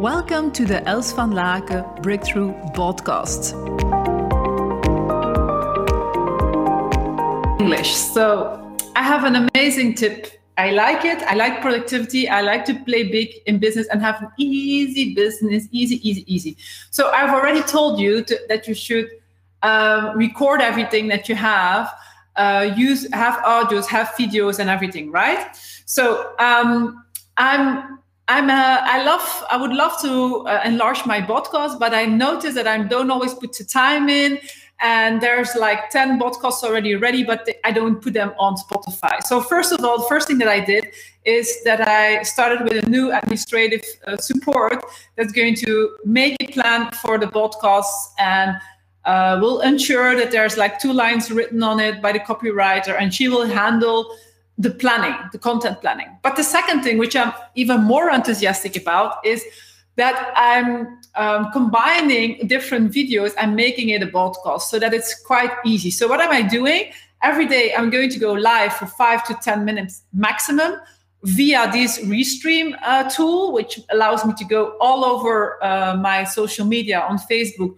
Welcome to the Els van Laken Breakthrough Podcast. English. So, I have an amazing tip. I like it. I like productivity. I like to play big in business and have an easy business, easy, easy, easy. So, I've already told you to, that you should um, record everything that you have uh, use have audios, have videos, and everything, right? So um, I'm I'm uh, I love I would love to uh, enlarge my podcast, but I notice that I don't always put the time in. And there's like 10 podcasts already ready, but I don't put them on Spotify. So, first of all, the first thing that I did is that I started with a new administrative uh, support that's going to make a plan for the podcasts and uh, will ensure that there's like two lines written on it by the copywriter and she will handle the planning the content planning. But the second thing which i'm even more enthusiastic about is that i'm um, combining different videos and making it a podcast so that it's quite easy. So what am i doing? Every day i'm going to go live for five to ten minutes maximum via this restream uh, tool which allows me to go all over uh, my social media on facebook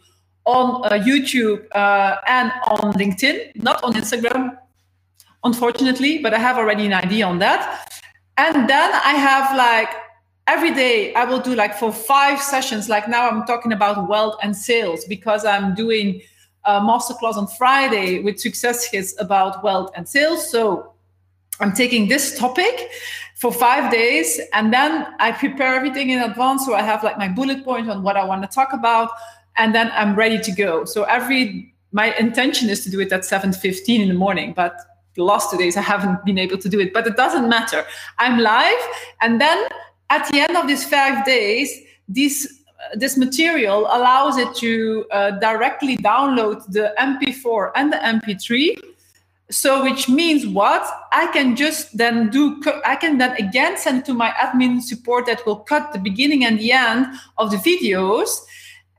on uh, YouTube uh, and on LinkedIn, not on Instagram, unfortunately, but I have already an idea on that. And then I have like every day I will do like for five sessions. Like now I'm talking about wealth and sales because I'm doing a masterclass on Friday with Success Hits about wealth and sales. So I'm taking this topic for five days and then I prepare everything in advance. So I have like my bullet point on what I want to talk about and then I'm ready to go. So every my intention is to do it at 7:15 in the morning, but last two days I haven't been able to do it. But it doesn't matter. I'm live, and then at the end of these five days, this this material allows it to uh, directly download the MP4 and the MP3. So, which means what? I can just then do, I can then again send to my admin support that will cut the beginning and the end of the videos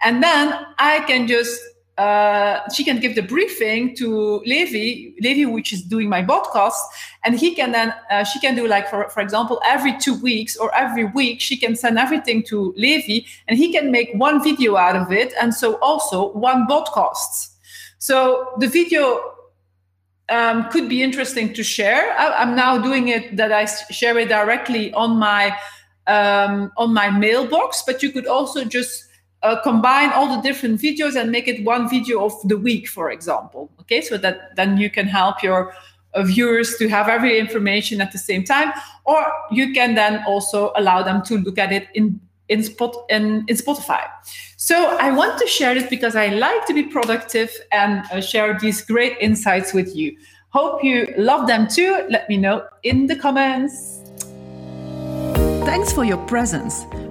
and then I can just uh, she can give the briefing to Levi, Levi, which is doing my podcast, and he can then uh, she can do like for for example every two weeks or every week she can send everything to Levi, and he can make one video out of it, and so also one podcast. So the video um, could be interesting to share. I, am now doing it that I share it directly on my um, on my mailbox, but you could also just uh, combine all the different videos and make it one video of the week, for example. Okay, so that then you can help your uh, viewers to have every information at the same time, or you can then also allow them to look at it in in spot in, in Spotify. So I want to share this because I like to be productive and uh, share these great insights with you. Hope you love them too. Let me know in the comments. Thanks for your presence.